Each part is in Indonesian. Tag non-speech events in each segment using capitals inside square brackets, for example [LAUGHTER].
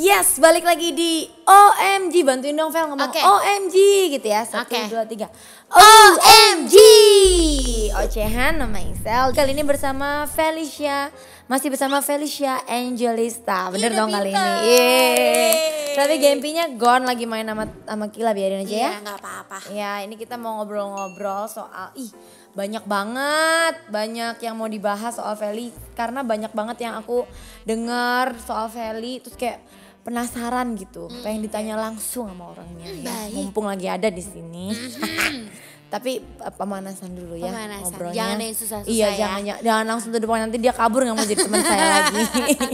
Yes, balik lagi di OMG. Bantuin dong Vel ngomong Oke. OMG gitu ya. Satu, Oke. dua, tiga. OMG. Ocehan nama Isel. Kali ini bersama Felicia. Masih bersama Felicia Angelista. Bener Ih, dong kali ini. Yeay. Tapi Gempinya gone lagi main sama, sama Kila biarin aja ya. Iya nggak apa-apa. Ya ini kita mau ngobrol-ngobrol soal ih banyak banget banyak yang mau dibahas soal Feli karena banyak banget yang aku dengar soal Feli terus kayak penasaran gitu. Pengen ditanya langsung sama orangnya. Ya baik. mumpung lagi ada di sini tapi eh, pemanasan dulu ya Pemanasan. ngobrolnya Jangan yang susah-susah iya ya. jangan jangan langsung the point nanti dia kabur nggak mau jadi teman saya lagi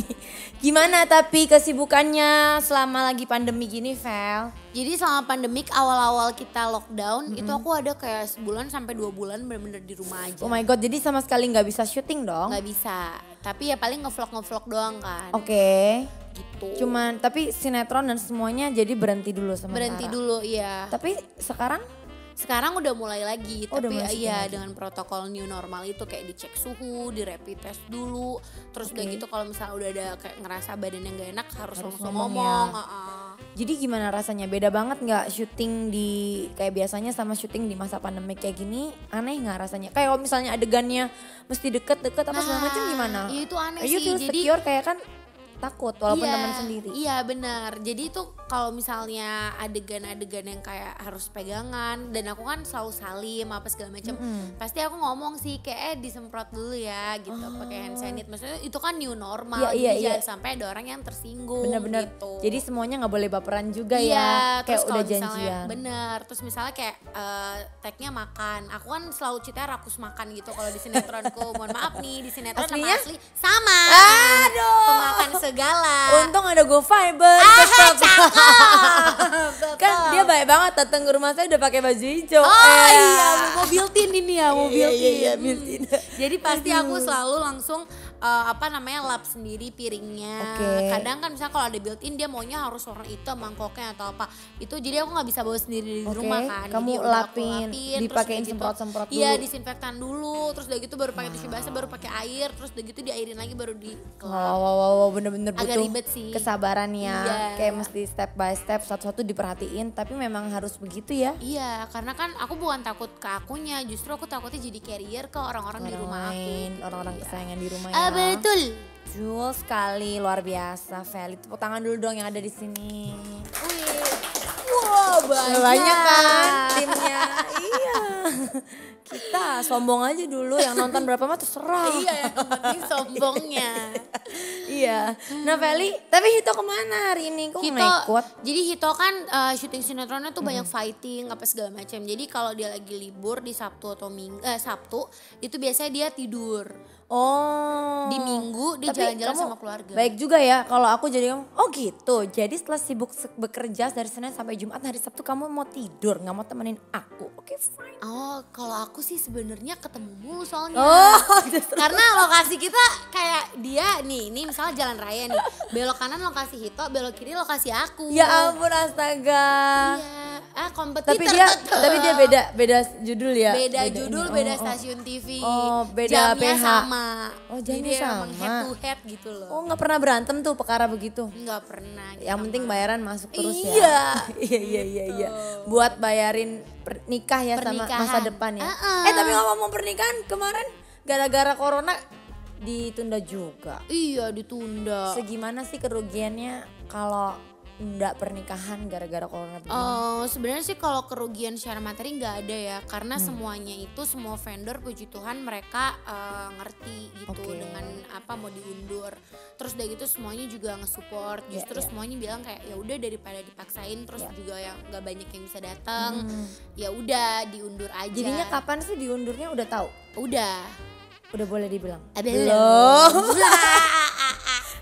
[LAUGHS] gimana tapi kesibukannya selama lagi pandemi gini Vel Jadi selama pandemik awal-awal kita lockdown itu aku ada kayak sebulan sampai dua bulan bener-bener di rumah aja. oh my god jadi sama sekali nggak bisa syuting dong nggak bisa. Tapi ya paling ngevlog ngevlog doang kan. Oke. Gitu. Cuman tapi sinetron dan semuanya jadi berhenti dulu sementara. Berhenti dulu iya. Tapi sekarang Sekarang udah mulai lagi, Oh, udah tapi iya lagi. dengan protokol new normal itu kayak dicek suhu, di rapid test dulu, terus udah Oke. gitu kalau misalnya udah ada kayak ngerasa badannya nggak enak harus, Harus langsung ngomong ngomong. ya. heeh. jadi gimana rasanya? Beda banget nggak syuting di kayak biasanya sama syuting di masa pandemi kayak gini? Aneh nggak rasanya? Kayak kalau misalnya adegannya mesti deket-deket apa segala macam Nah, gimana? iya itu aneh Are you sih. feel Jadi- secure kayak kan takut walaupun Iya, teman sendiri. Iya benar. Jadi itu kalau misalnya adegan-adegan yang kayak harus pegangan dan aku kan selalu salim apa segala macam. Pasti aku ngomong sih kayak eh disemprot dulu ya gitu pakai hand sanitizer. Maksudnya itu kan new Iya, normal. iya, jadi iya. jangan sampai ada orang yang tersinggung Bener-bener. gitu. Jadi semuanya nggak boleh baperan juga Iya, ya. terus Kayak udah misalnya janjian. bener, terus misalnya kayak eh, tagnya makan, aku kan selalu ceritanya rakus makan gitu kalau di sinetronku. Mohon maaf nih di sinetron sama Aslinya? asli sama. Aduh. Pemakan segala. Untung ada Go Fiber. Ah, cakep. [LAUGHS] kan dia baik banget datang ke rumah saya udah pakai baju hijau. Oh Eh. iya, mau built-in ini ya, mau Iya, built-in. iya, iya, built-in. Jadi pasti aku selalu langsung eh, apa namanya lap sendiri piringnya. Oke. Kadang kan misalnya kalau ada built-in dia maunya harus warna hitam mangkoknya atau apa. Itu jadi aku nggak bisa bawa sendiri di Oke, rumah kan. kamu Jadi lapin, terus dipakein gitu- semprot-semprot Iya, disinfektan dulu, terus udah gitu baru pakai tisu basah, baru pakai air, terus udah gitu diairin lagi baru di Wow, wow, wow, wow, bener-bener butuh ribet sih. kesabaran ya. Iya. Kayak mesti step by step, satu-satu diperhatiin. Tapi memang harus begitu ya. Iya, karena kan aku bukan takut ke akunya, justru aku takutnya jadi carrier ke orang-orang di rumah lain, aku. orang-orang Iya. kesayangan di rumah Ah ya. Betul. Jul sekali, luar biasa. Feli, tepuk tangan dulu dong yang ada di sini. Wih. Wow, banyak. Banyak kan [LAUGHS] timnya. iya. Kita sombong aja dulu yang nonton berapa mah terserah. Iya, yang penting sombongnya. [LAUGHS] iya. Nah Feli, tapi Hito ke mana hari ini? Kok Hito, ikut? jadi Hito kan uh, syuting sinetronnya tuh banyak fighting apa segala macam. Jadi kalau dia lagi libur di Sabtu atau Minggu, eh, Sabtu itu biasanya dia tidur. Oh. Di Minggu dia jalan-jalan sama keluarga. Baik juga ya kalau aku jadi oh gitu. Jadi setelah sibuk bekerja dari Senin sampai Jumat hari Sabtu kamu mau tidur, nggak mau temenin aku. Oke fine. Oh, kalau aku sih sebenarnya ketemu mulu soalnya. Oh, [LAUGHS] Karena lokasi kita kayak dia nih, ini misalnya jalan raya nih. Belok kanan lokasi Hito, belok kiri lokasi aku. ya ampun astaga. Iya, ah kompetitor. Tapi dia tapi dia beda beda judul ya. beda, judul, ini. beda Oh, oh. stasiun TV. Oh, beda jamnya PH. sama. Oh, jamnya Jadi emang sama. head to head gitu loh. Oh nggak pernah berantem tuh perkara begitu. Nggak pernah. gitu Yang penting bayaran masuk terus Iya. ya. [LAUGHS] iya iya iya iya. Buat bayarin per- nikah ya sama masa depan ya. Uh-uh. Eh tapi ngomong pernikahan kemarin gara-gara corona ditunda juga. Iya ditunda. Segimana sih kerugiannya kalau nggak pernikahan gara-gara corona begini? Eh, sebenarnya sih kalau kerugian secara materi nggak ada ya karena Hmm. semuanya itu semua vendor puji Tuhan mereka eh, ngerti gitu Oke. dengan apa mau diundur terus udah gitu semuanya juga nge-support Ya, justru ya. semuanya bilang kayak ya udah daripada dipaksain terus Ya. juga yang nggak banyak yang bisa datang Hmm. ya udah diundur aja Jadinya kapan sih diundurnya udah tahu? udah Udah boleh dibilang? belum [LAUGHS]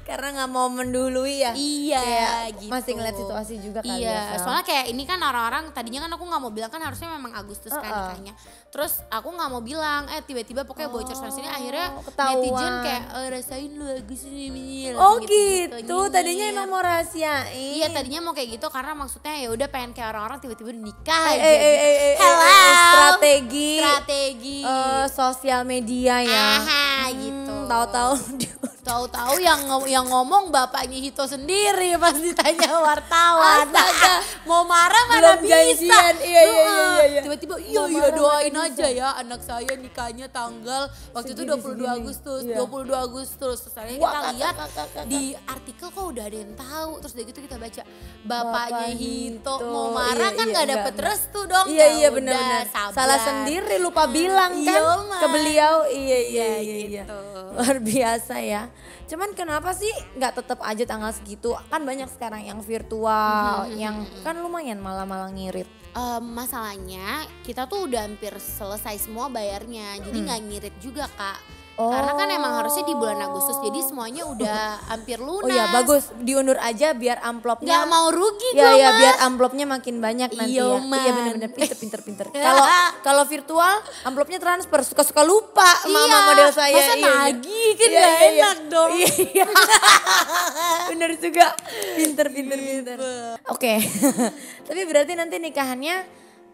Karena nggak mau mendului ya. iya Kayak gitu Masih ngeliat situasi juga ya. Iya, Sal. soalnya kayak ini kan orang-orang tadinya kan aku nggak mau bilang kan harusnya memang Agustus kan Uh-uh. nikahnya. Terus aku nggak mau bilang, eh tiba-tiba pokoknya bocor sana sini akhirnya Oh, ketahuan. netizen kayak "Eh, rasain lu Agustus ini Oh gitu, tadinya emang mau rahasiain. Iya tadinya mau kayak gitu karena maksudnya ya udah pengen kayak orang-orang tiba-tiba nikah Eh, aja eh, eh, gitu. eh, eh, eh, Hello. eh, strategi Strategi. eh, sosial media ya. Aha, gitu. Tahu-tahu. Tahu-tahu yang yang ngomong bapaknya Hito sendiri pas ditanya wartawan. Astaga. [LAUGHS] Mau marah mana Belum bisa. janjian, iya, iya, iya, iya, iya. Tiba-tiba iya iya marah doain bisa. aja ya anak saya nikahnya tanggal waktu itu Segini, 22 segini. Agustus, Iya. 22 Agustus. Terus akhirnya kita kakak, lihat kakak, kakak. di artikel kok udah ada yang tahu. Terus dari gitu kita baca Bapak bapaknya Hito Hito. mau marah Iya, kan iya, nggak enggak, dapet enggak. restu dong. Iya Ya iya benar-benar. sabar. Salah sendiri lupa bilang Iya, kan Mas. ke beliau. Iya iya Iya, iya iya. gitu. Luar biasa ya. Cuman kenapa sih nggak tetap aja tanggal segitu? Kan banyak sekarang yang virtual, yang kan lumayan malah-malah ngirit. Eh, masalahnya kita tuh udah hampir selesai semua bayarnya jadi nggak ngirit juga kak karena kan emang harusnya di bulan Agustus jadi semuanya [LAUGHS] udah hampir lunas Oh iya bagus diundur aja biar amplopnya nggak mau rugi Ya gua ya biar amplopnya makin banyak nanti Iya, ya. Man. Iya benar-benar pinter pinter pinter. [LAUGHS] Kalau kalau virtual amplopnya transfer suka-suka lupa mama Iya, model saya. masa Iya, iya. nagih kan Iya, iya, iya. enak dong. Iya, iya. [LAUGHS] bener juga. Pinter pinter pinter. Oke. Tapi berarti nanti nikahannya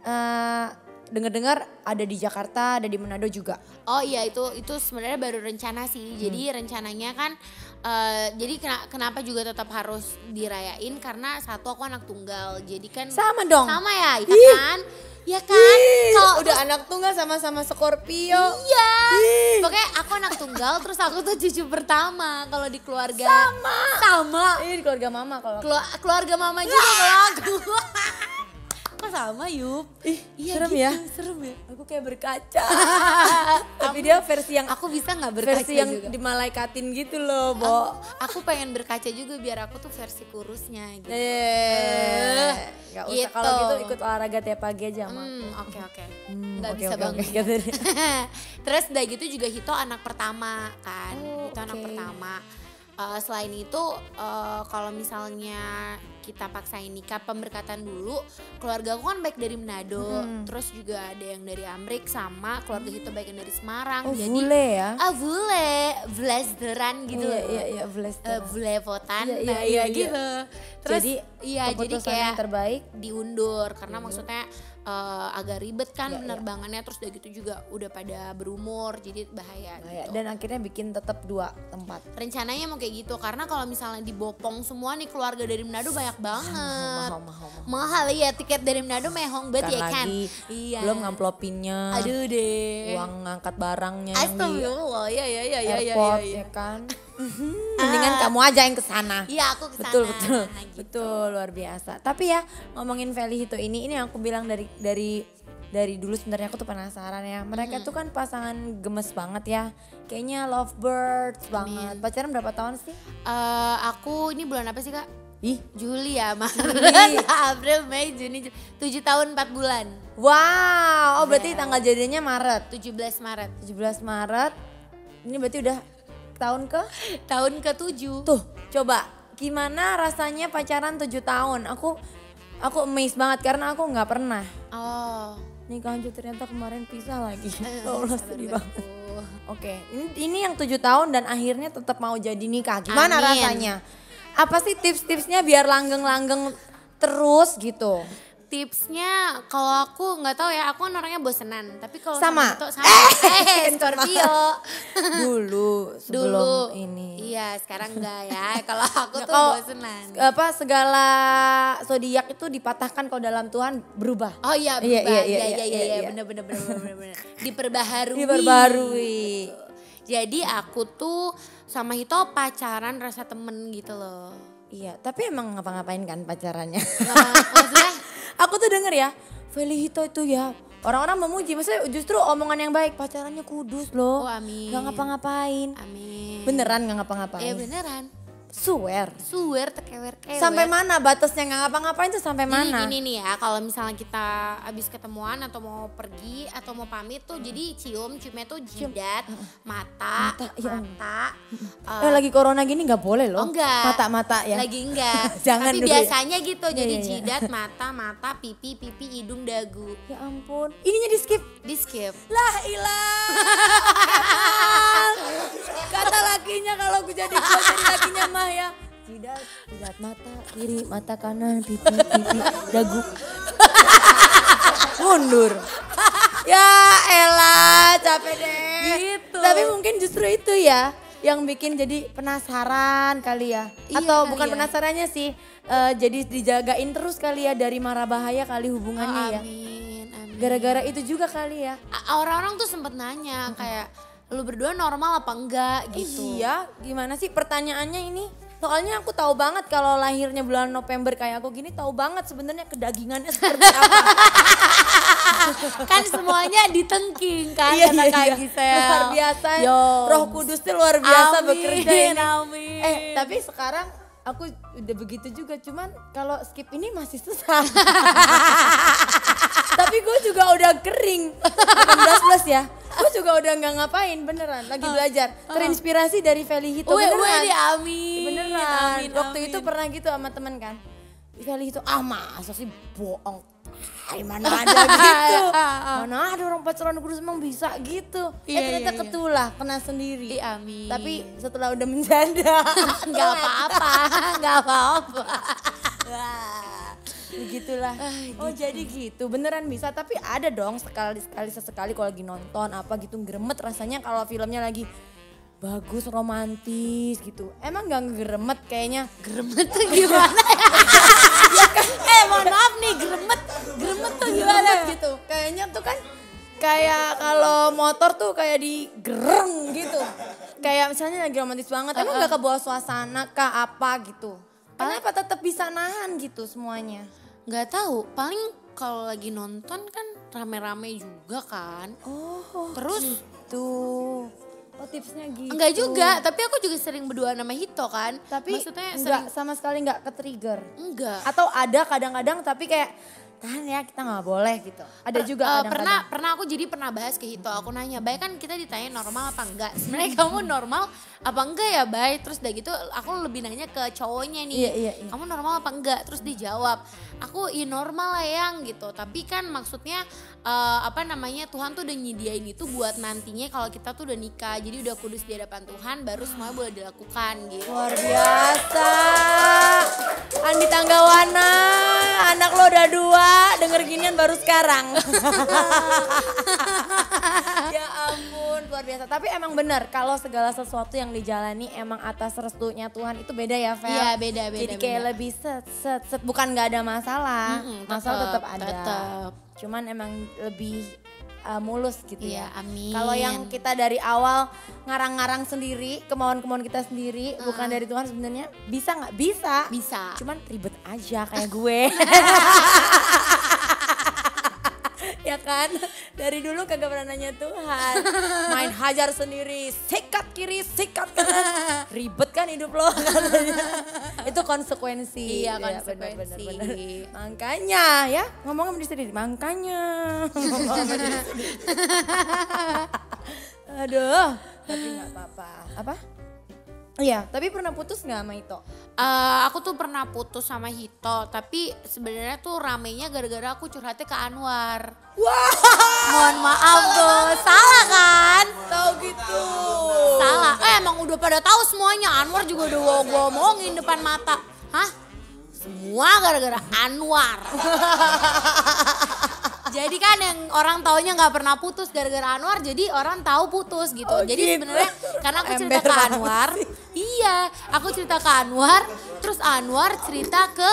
eh dengar-dengar ada di Jakarta, ada di Manado juga. Oh iya itu itu sebenarnya baru rencana sih. Jadi Hmm. rencananya kan eh, jadi kena- kenapa juga tetap harus dirayain karena satu aku anak tunggal. Jadi kan Sama dong. Sama ya, ya Ih. kan? Ya kan? Kalau udah anak tunggal sama-sama Scorpio. Iya. Ih. Pokoknya aku anak tunggal terus aku tuh cucu pertama kalau di keluarga. Sama. Sama. Ini di keluarga mama kalau Kelu- keluarga mama juga kalau aku. [LAUGHS] Sama Yup? Ih, Iya serem gitu, ya. Serem ya. Aku kayak berkaca. [LAUGHS] Tapi dia versi yang Aku bisa nggak berkaca versi yang juga? dimalaikatin gitu loh, Bo. Aku pengen berkaca juga biar aku tuh versi kurusnya gitu. Eh, nggak usah Gitu. kalau gitu ikut olahraga tiap pagi aja, Mak. Hmm, oke oke. Hmm, Nggak oke, bisa bangun. oke, gitu [LAUGHS] deh. Terus udah gitu juga Hito anak pertama kan. Oh, Hito anak oke. pertama. Eh, selain itu eh, kalau misalnya kita paksain nikah pemberkatan dulu, keluarga aku kan baik dari Manado, Hmm. terus juga ada yang dari Amrik sama keluarga Hito baik yang dari Semarang. Oh, Jadi bule ya. ah bule, Vlesderan gitu Iya, iya, iya, Vlesderan. Eh, Vlevotan, Iya, iya, nah iya, iya, iya. gitu. Terus jadi iya jadi kayak yang terbaik diundur karena maksudnya eh, agak ribet kan Iya, iya. penerbangannya terus udah gitu juga udah pada berumur jadi bahaya ya, gitu. dan akhirnya bikin tetap dua tempat. Rencananya mau kayak gitu karena kalau misalnya dibopong semua nih keluarga dari Manado banyak banget. Mahal, mahal, mahal. Mahal ya tiket dari Manado mehong banget ya kan. lagi Iya. belum ngamplopinnya. Aduh deh. Uang ngangkat barangnya yang di Astagfirullah ya ya ya ya ya. airport ya, ya kan. [LAUGHS] Mendingan kamu aja yang ke sana. Iya aku ke sana. betul betul Nah, gitu. betul luar biasa tapi ya ngomongin Feli Hito ini ini aku bilang dari dari dari dulu sebenarnya aku tuh penasaran ya mereka tuh kan pasangan gemes banget ya kayaknya lovebirds banget pacaran berapa tahun sih Eh, aku ini bulan apa sih kak? ih Juli ya, Maret. [LAUGHS] April, Mei, Juni. 7 tahun 4 bulan. wow oh berarti Iya. tanggal jadinya Maret 17 Maret. 17 Maret ini berarti udah tahun ke Tahun ke-7. tuh coba gimana rasanya pacaran 7 tahun aku aku amazed banget karena aku nggak pernah Oh. nikah aja ternyata kemarin pisah lagi. Ya [LAUGHS] Allah sedih banget. banget. Oke, ini, ini yang tujuh tahun dan akhirnya tetap mau jadi nikah. Gimana Amin. rasanya? Apa sih tips-tipsnya biar langgeng-langgeng terus gitu? Tipsnya kalau aku nggak tahu ya, aku kan orangnya bosenan. Tapi kalau Sama. itu sama. Eh, [LAUGHS] [LAUGHS] Scorpio. Dulu [LAUGHS] sebelum Dulu. ini. Iya, sekarang enggak ya. Kalau aku tuh Kalau bosenan. apa segala zodiak itu dipatahkan kalau dalam Tuhan berubah. Oh iya, Iya, berubah. iya, Iya, iya, iya, iya, iya, iya. bener, bener, bener, bener, bener. Diperbaharui. Diperbarui. Jadi aku tuh sama Hito pacaran rasa temen gitu loh. Iya, tapi emang ngapa-ngapain kan pacarannya? Maksudnya Aku tuh denger ya, Feli Hito itu ya orang-orang memuji, maksudnya justru omongan yang baik pacarannya kudus loh, Oh, amin. nggak ngapa-ngapain, amin. beneran nggak Ya ngapa-ngapain, beneran. Swear. Suwer tekewer kewer. Sampai mana batasnya nggak ngapa-ngapain tuh sampai Jadi mana? gini nih ya, kalau misalnya kita habis ketemuan atau mau pergi atau mau pamit tuh jadi cium, ciumnya tuh jidat, mata, Mata, ya mata. eh, Eh, lagi corona gini nggak boleh loh, Oh enggak. mata-mata ya. Lagi enggak. [LAUGHS] Jangan Tapi dulu ya. biasanya gitu. Iya, Jadi iya, iya. jidat, mata, mata, pipi, pipi, hidung, dagu. Ya ampun, ininya di skip. Di skip. Lah ilah. [LAUGHS] Kata lakinya kalau gue jadi gue jadi lakinya mah ya. Jidat, jidat mata kiri, mata kanan, pipi, pipi, dagu. [LAUGHS] Mundur. Ya elah, capek deh. Gitu. Tapi mungkin justru itu ya. yang bikin jadi penasaran kali ya. Iya Atau kali bukan ya. penasarannya sih, eh, jadi dijagain terus kali ya dari marah bahaya kali hubungannya ya. amin, amin. Gara-gara itu juga kali ya. Orang-orang tuh sempet nanya kayak lu berdua normal apa enggak gitu. Iya, gimana sih pertanyaannya ini? Soalnya aku tahu banget kalau lahirnya bulan November kayak aku gini tahu banget sebenarnya kedagingannya seperti apa. [LAUGHS] kan semuanya ditengking kan Iya, kata iya, Kak iya. Gisel. Luar biasa. Yo. Roh Kudus tuh luar biasa Amin, bekerja ini. amin. Eh, tapi sekarang aku udah begitu juga cuman kalau skip ini masih susah. [LAUGHS] tapi gue juga udah kering [LAUGHS] 18 plus ya. Gue juga udah nggak ngapain beneran lagi belajar. Terinspirasi dari Feli Hito Weh, beneran. di amin. Beneran. Amin, Waktu amin. itu pernah gitu sama temen kan. Feli itu ah masa sih bohong. Ay, mana [LAUGHS] ada gitu. Mana ada orang pacaran kudus emang bisa gitu. Iya, eh ternyata iya, iya. ketulah kena sendiri. Ih, amin. Tapi setelah udah menjanda. [LAUGHS] [LAUGHS] nggak apa-apa, nggak apa-apa. Begitulah. Ah, Oh jadi gitu, beneran bisa. Tapi ada dong sekali sekali sesekali kalau lagi nonton apa gitu geremet rasanya kalau filmnya lagi bagus romantis gitu. Emang nggak ngeremet kayaknya. Gremet tuh gimana ya? [LAUGHS] eh mohon maaf nih, gremet, gremet tuh gimana? Geremet gitu. Kayaknya tuh kan kayak kalau motor tuh kayak digereng gitu. Kayak misalnya lagi romantis banget, emang nggak kebawa suasana kah apa gitu. Kenapa tetap bisa nahan gitu semuanya? Nggak tahu, paling kalau lagi nonton kan rame-rame juga kan. Oh, Terus tuh. Oh tipsnya gitu. enggak juga, tapi aku juga sering berdua sama Hito kan. Tapi maksudnya enggak sering sama sekali enggak ke trigger. enggak. Atau ada kadang-kadang tapi kayak tahan ya kita nggak boleh gitu. Ada juga Eh, pernah pernah aku jadi pernah bahas ke Hito. Aku nanya baik kan kita ditanya normal apa enggak? Sebenarnya kamu normal apa enggak ya baik terus udah gitu aku lebih nanya ke cowoknya nih. Iya, iya, iya. kamu normal apa enggak? Terus dijawab aku ya normal lah yang gitu. Tapi kan maksudnya eh, apa namanya Tuhan tuh udah nyediain itu buat nantinya kalau kita tuh udah nikah. Jadi udah kudus di hadapan Tuhan baru semuanya boleh dilakukan gitu. Luar biasa. Andi Tanggawana, anak lo udah dua, denger ginian baru sekarang. [LAUGHS] ya ampun, luar biasa. Tapi emang bener, kalau segala sesuatu yang dijalani emang atas restunya Tuhan itu beda ya, Fel? Iya, beda, beda, Jadi kayak beda. lebih set, set, set. Bukan gak ada masalah, Mm-mm, masalah tetep, tetap ada. tetep. Cuman emang lebih uh, mulus gitu Iya, ya. amin. Kalau yang kita dari awal ngarang-ngarang sendiri, kemauan-kemauan kita sendiri, bukan dari Tuhan sebenarnya bisa nggak? Bisa. bisa Cuman ribet aja kayak gue. [LAUGHS] ya kan? [LAUGHS] Dari dulu kagak pernah nanya Tuhan. Main hajar sendiri, sikat kiri, sikat kanan. [LAUGHS] Ribet kan hidup lo [LAUGHS] katanya. Itu konsekuensi. Iya, Ya, konsekuensi. benar, benar, benar. Makanya ya, ngomong sama diri sendiri. Makanya. Aduh, tapi nggak apa-apa. Apa? Iya, tapi pernah putus nggak sama itu? Eh, aku tuh pernah putus sama Hito, tapi sebenarnya tuh ramenya gara-gara aku curhatnya ke Anwar. Wah, Mohon maaf tuh, salah kan? tahu gitu. Salah. Eh emang udah pada tahu semuanya. Anwar juga udah gua, gua omongin depan mata. Hah? Semua gara-gara Anwar. [LAUGHS] jadi kan yang orang taunya nggak pernah putus gara-gara Anwar, jadi orang tahu putus gitu. Oh, jadi gitu. sebenarnya karena aku cerita Ember ke Anwar, iya, aku cerita ke Anwar, terus Anwar cerita ke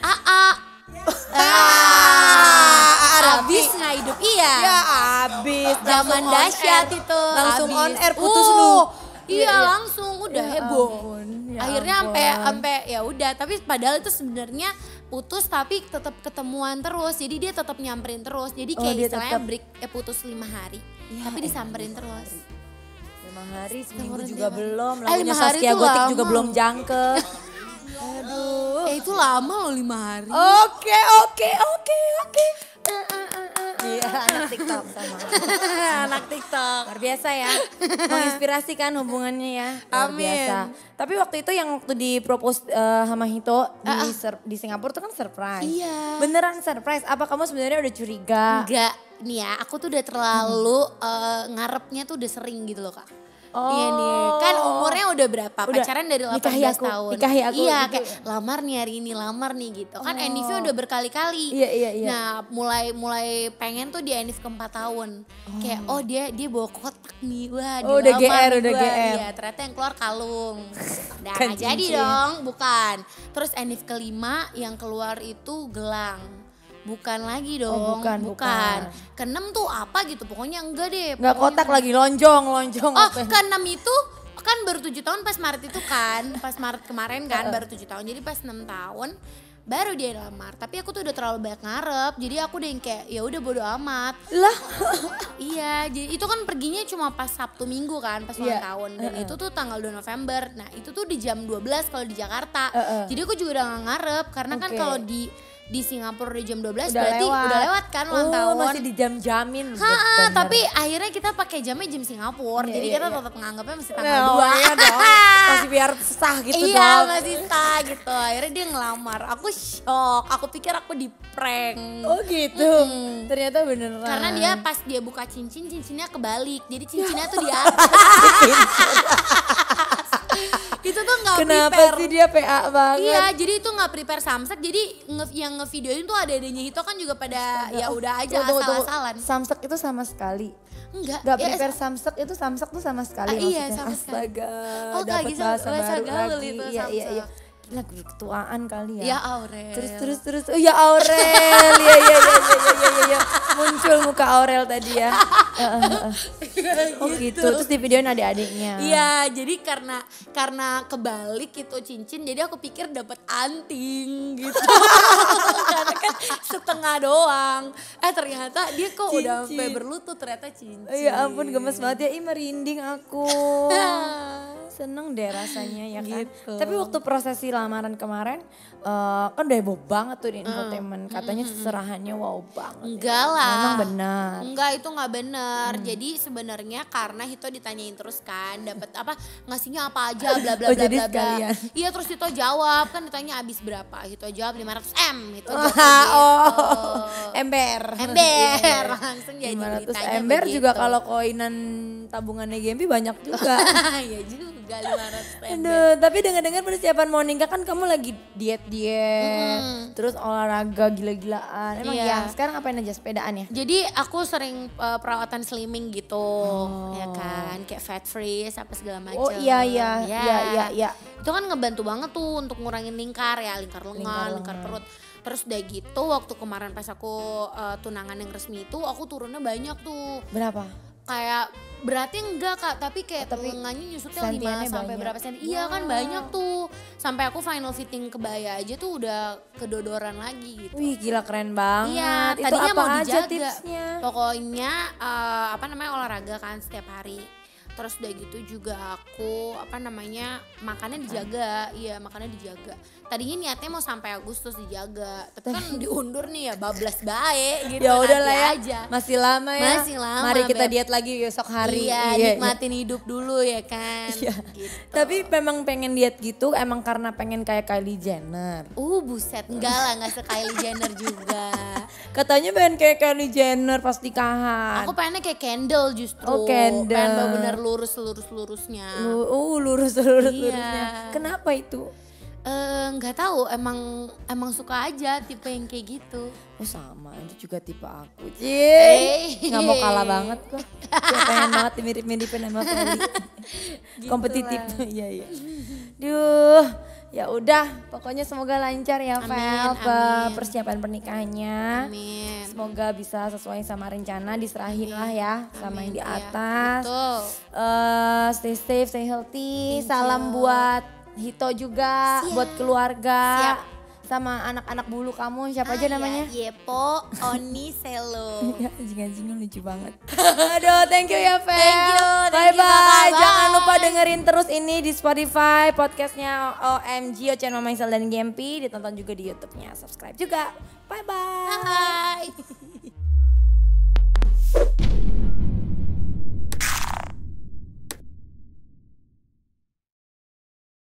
AA. [LAUGHS] Ah, Abis nggak hidup iya. Ya abis. Zaman dahsyat itu. Langsung abis. on air putus Uh, lu. Iya langsung udah Ya heboh. ampun, ya Akhirnya sampai sampai ya udah tapi padahal itu sebenarnya putus tapi tetap ketemuan terus. Jadi dia tetap nyamperin terus. Jadi Oh, kayak dia istilahnya tetap- break eh putus lima hari. Ya, tapi disamperin terus. Lima hari seminggu juga dia, belum. Eh, Lagunya hari Saskia Gotik juga belum jangkep. [LAUGHS] Aduh. Eh itu lama loh lima hari. Oke, oke, oke, oke. Iya, anak TikTok sama. [LAUGHS] Anak TikTok. Luar biasa ya. Menginspirasi kan hubungannya ya. Luar Amin. biasa. Tapi waktu itu yang waktu di propose eh, sama Hito di, sur- di Singapura tuh kan surprise. Iya. Beneran surprise. Apa kamu sebenarnya udah curiga? Enggak, nih ya aku tuh udah terlalu eh, ngarepnya tuh udah sering gitu loh kak. Oh. Iya nih, kan umurnya udah berapa? Udah, Pacaran dari 18 nikahi aku, tahun. nikahi aku Iya, gitu. kayak lamar nih hari ini, lamar nih gitu. Kan Oh. Enifnya udah berkali-kali. Iya, iya, iya. Nah, mulai mulai pengen tuh di Enif keempat tahun. Kayak oh dia dia bawa kotak nih. Wah, Oh, udah GR, udah gua. GR. Iya, ternyata yang keluar kalung. [LAUGHS] Nah, Kan jadi dong, bukan. Terus Enif kelima yang keluar itu gelang. Bukan lagi dong, Oh, bukan, bukan. Keenam tuh apa gitu, pokoknya enggak deh. Nggak pokoknya kotak lagi lonjong, lonjong. Oh, apa. keenam itu kan baru tujuh tahun pas Maret itu kan, pas Maret kemarin kan baru tujuh tahun. Jadi pas enam tahun baru dia lamar. Tapi aku tuh udah terlalu banyak ngarep. Jadi aku udah yang kayak ya udah bodo amat. Lah, [LAUGHS] Iya, jadi itu kan perginya cuma pas Sabtu Minggu kan, pas ulang Iya. tahun. Dan itu tuh tanggal 2 November. Nah, itu tuh di jam 12 kalau di Jakarta. Heeh. Jadi aku juga udah gak ngarep karena kan Oke. kalau di di Singapura di jam 12 udah berarti lewat. udah lewat kan ulang oh, tahun. masih di jam-jamin. Ha, Bener. tapi akhirnya kita pakai jamnya jam Singapura. Iya, jadi iya, kita iya. tetap menganggapnya masih tanggal oh 2. iya dong. [LAUGHS] Masih biar sah gitu iya, dong. masih sah gitu. Akhirnya dia ngelamar. Aku shock. Aku pikir aku di prank. Oh gitu. Mm-mm. Ternyata beneran. Karena dia pas dia buka cincin, cincinnya kebalik. Jadi cincinnya tuh di [LAUGHS] atas. Itu Kenapa prepare. sih dia PA banget? Iya, jadi itu nggak prepare samsek. Jadi nge yang ngevideoin tuh ada adanya Hito kan juga pada ya udah aja asal-asalan. Samsek itu sama sekali. Enggak. Gak ya, prepare samsek itu samsek tuh sama sekali Ah, iya, maksudnya. sama sekali. Astaga, Oh, dapat gitu, bahasa, bahasa baru lagi. itu, iya, iya, iya. Gila ketuaan kali ya. Ya Aurel. Terus terus terus. Oh ya Aurel. Iya iya iya iya iya iya iya. Muncul muka Aurel tadi ya. Heeh, heeh. oh gitu. Terus di videoin adik-adiknya. Iya, jadi karena karena kebalik itu cincin, jadi aku pikir dapat anting gitu. [LAUGHS] karena kan setengah doang. Eh ternyata dia kok udah sampai berlutut ternyata cincin. Oh, ya ampun gemes banget ya. Ih merinding aku. [LAUGHS] Seneng deh rasanya ya kan. Gitu. Tapi waktu prosesi lamaran kemarin eh, kan udah heboh banget tuh di infotainment. Katanya seserahannya wow banget. ya. Enggak lah. Memang benar. Enggak itu nggak benar. Jadi sebenarnya karena Hito ditanyain terus kan, dapat apa ngasihnya apa aja [LAUGHS] bla bla Oh, bla jadi bla bla. sekalian. Iya terus Hito jawab kan ditanya habis berapa. Hito jawab 500 M. Hito jawab Wah, gitu. oh, ember. Ember langsung jadi 500 ditanya ember juga kalau koinan tabungannya Gempi banyak juga. [LAUGHS] ya juga 500 ember. Aduh, tapi dengar-dengar persiapan mau nikah kan kamu lagi diet-diet, terus olahraga gila-gilaan. Emang Iya. ya, sekarang apain aja sepedaan ya? Jadi aku sering uh, perawatan slimming gitu, Oh. ya kan, kayak fat freeze apa segala macam. Oh iya iya Ya. iya iya iya. Itu kan ngebantu banget tuh untuk ngurangin lingkar ya, lingkar lengan, Lingkar lingkar, perut. Terus udah gitu waktu kemarin pas aku uh, tunangan yang resmi itu aku turunnya banyak tuh. Berapa? Kayak berarti enggak kak, tapi kayak Oh, tapi lengannya nyusutnya 5 sampai banyak. berapa senti. Iya kan Wow. banyak tuh. Sampai aku final fitting kebaya aja tuh udah kedodoran lagi gitu. Wih gila keren banget. Iya, Itu tadinya apa mau aja dijaga. tipsnya? Pokoknya eh, apa namanya olahraga kan setiap hari. Terus udah gitu juga aku apa namanya makannya dijaga, iya makannya dijaga. Tadinya niatnya mau sampai Agustus dijaga, tapi kan [LAUGHS] diundur nih ya bablas baik gitu. Ya udah lah nanti ya. aja. Masih lama ya. Masih lama, Mari kita Beb. diet lagi besok hari. Iya, iya. nikmatin hidup dulu ya kan. Iya. Gitu. Tapi memang pengen diet gitu emang karena pengen kayak Kylie Jenner. Uh buset, enggak lah, enggak se Kylie Jenner juga. [LAUGHS] Katanya pengen kayak Kylie Jenner pas nikahan. Aku pengennya kayak Kendall justru. Oh, Kendall. Pengen bener-bener lurus lurus lurusnya. Lu, uh, lurus [LAUGHS] lurus Iya. lurusnya. Kenapa itu? Eh, nggak tahu emang emang suka aja tipe yang kayak gitu Oh sama, itu juga tipe aku. Eh. Cie, nggak mau kalah banget kok. Gue pengen [LAUGHS] banget mirip-miripin sama Feli. Kompetitif, [LAUGHS] iya iya. Duh, ya udah. Pokoknya semoga lancar ya, Amin, Vel, pe- amin. persiapan pernikahannya. amin Semoga bisa sesuai sama rencana, diserahin lah ya sama yang di Iya, atas. betul Eh, stay safe, stay healthy. Salam buat Hito juga, Siap. buat keluarga. Siap. Sama anak-anak bulu kamu, siapa aja Ah, namanya? ya, Yepo Oni Selo [LAUGHS] Ya, anjing-anjingnya lucu banget. [LAUGHS] Aduh, thank you ya, Fel. Thank you, bye bye. Kakak. Jangan Bye. lupa dengerin terus ini di Spotify podcastnya OMG Ocean Mama Isel dan Gempi. Ditonton juga di YouTube-nya. Subscribe juga. Bye bye. Bye